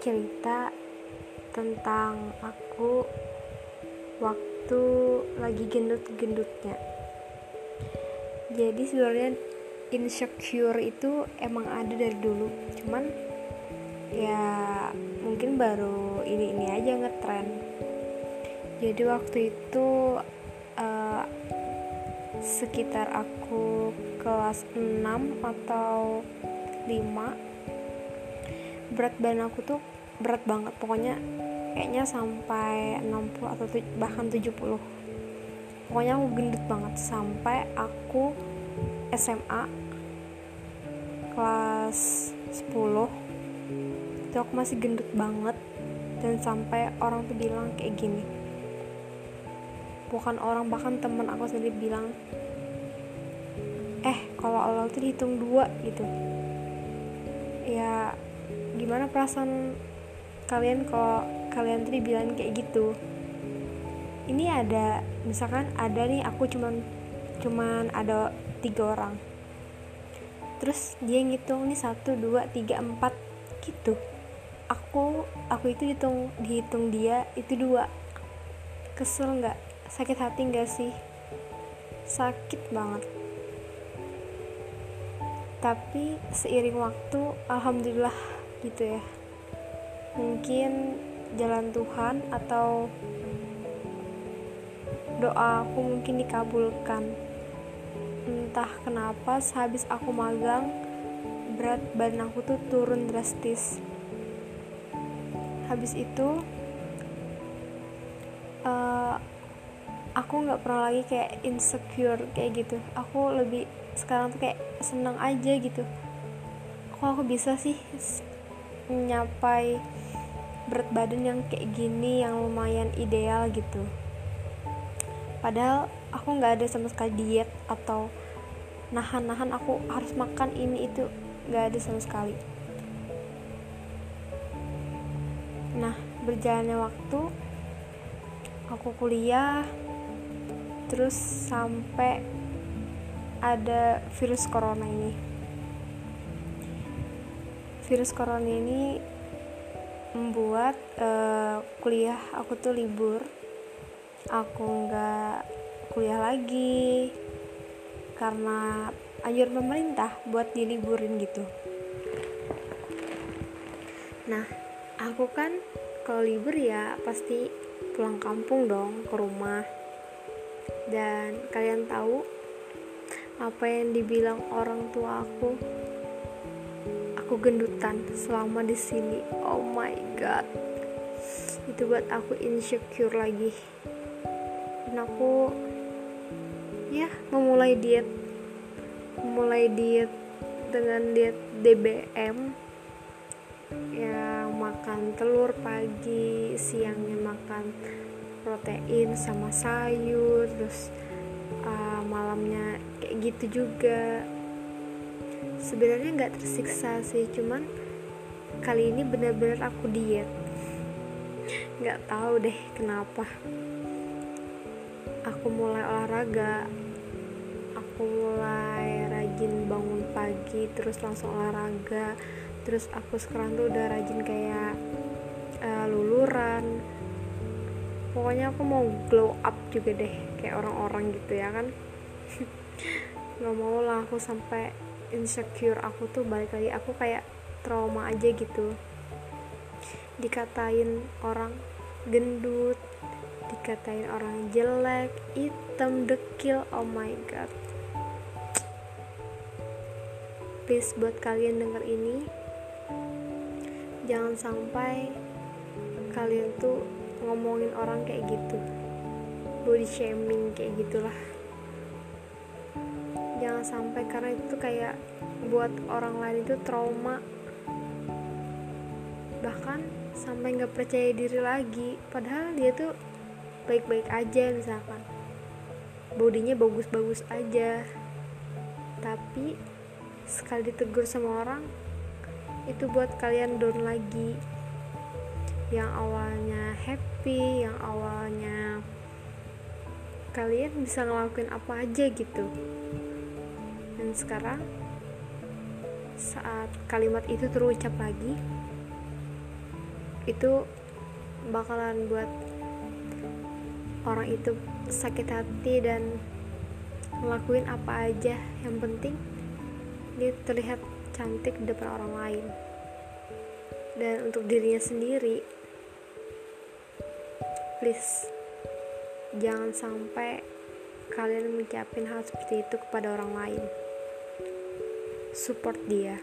cerita tentang aku waktu lagi gendut-gendutnya. Jadi sebenarnya insecure itu emang ada dari dulu. Cuman ya mungkin baru ini ini aja ngetren. Jadi waktu itu uh, sekitar aku kelas 6 atau 5 berat badan aku tuh berat banget. Pokoknya kayaknya sampai 60 atau bahkan 70 pokoknya aku gendut banget sampai aku SMA kelas 10 itu aku masih gendut banget dan sampai orang tuh bilang kayak gini. Bukan orang bahkan temen aku sendiri bilang eh kalau Allah tuh dihitung dua gitu. Ya gimana perasaan kalian kalau kalian tuh dibilang kayak gitu? Ini ada misalkan ada nih aku cuman cuman ada tiga orang. Terus dia ngitung nih satu dua tiga empat gitu. Aku aku itu hitung dihitung dia itu dua. Kesel nggak? Sakit hati nggak sih? Sakit banget. Tapi seiring waktu alhamdulillah gitu ya. Mungkin jalan Tuhan atau doa aku mungkin dikabulkan. Entah kenapa sehabis aku magang berat badan aku tuh turun drastis. Habis itu uh, aku nggak pernah lagi kayak insecure kayak gitu. Aku lebih sekarang tuh kayak senang aja gitu. Kok aku bisa sih nyapai berat badan yang kayak gini yang lumayan ideal gitu. Padahal aku nggak ada sama sekali diet atau nahan-nahan aku harus makan ini itu nggak ada sama sekali. Nah berjalannya waktu aku kuliah terus sampai ada virus corona ini virus corona ini membuat uh, kuliah aku tuh libur. Aku nggak kuliah lagi karena anjur pemerintah buat diliburin gitu. Nah aku kan kalau libur ya pasti pulang kampung dong ke rumah. Dan kalian tahu apa yang dibilang orang tua aku aku gendutan selama di sini. Oh my god. Itu buat aku insecure lagi. Dan aku ya memulai diet. Memulai diet dengan diet DBM ya makan telur pagi siangnya makan protein sama sayur terus uh, malamnya kayak gitu juga sebenarnya nggak tersiksa sih cuman kali ini bener-bener aku diet. Nggak tahu deh kenapa. Aku mulai olahraga aku mulai rajin bangun pagi terus langsung olahraga. Terus aku sekarang tuh udah rajin kayak uh, luluran. Pokoknya aku mau glow up juga deh kayak orang-orang gitu ya kan. Nggak mau lah aku sampai insecure aku tuh balik lagi aku kayak trauma aja gitu. Dikatain orang gendut dikatain orang jelek hitam dekil oh my god. Please buat kalian denger ini jangan sampai kalian tuh ngomongin orang kayak gitu. Body shaming kayak gitulah jangan sampai karena itu kayak buat orang lain itu trauma. Bahkan sampai nggak percaya diri lagi padahal dia tuh baik-baik aja misalkan. Bodinya bagus-bagus aja. Tapi sekali ditegur sama orang itu buat kalian down lagi. Yang awalnya happy yang awalnya kalian bisa ngelakuin apa aja gitu sekarang saat kalimat itu terucap lagi itu bakalan buat orang itu sakit hati dan ngelakuin apa aja yang penting dia terlihat cantik di depan orang lain. Dan untuk dirinya sendiri please jangan sampai kalian mengucapin hal seperti itu kepada orang lain support dia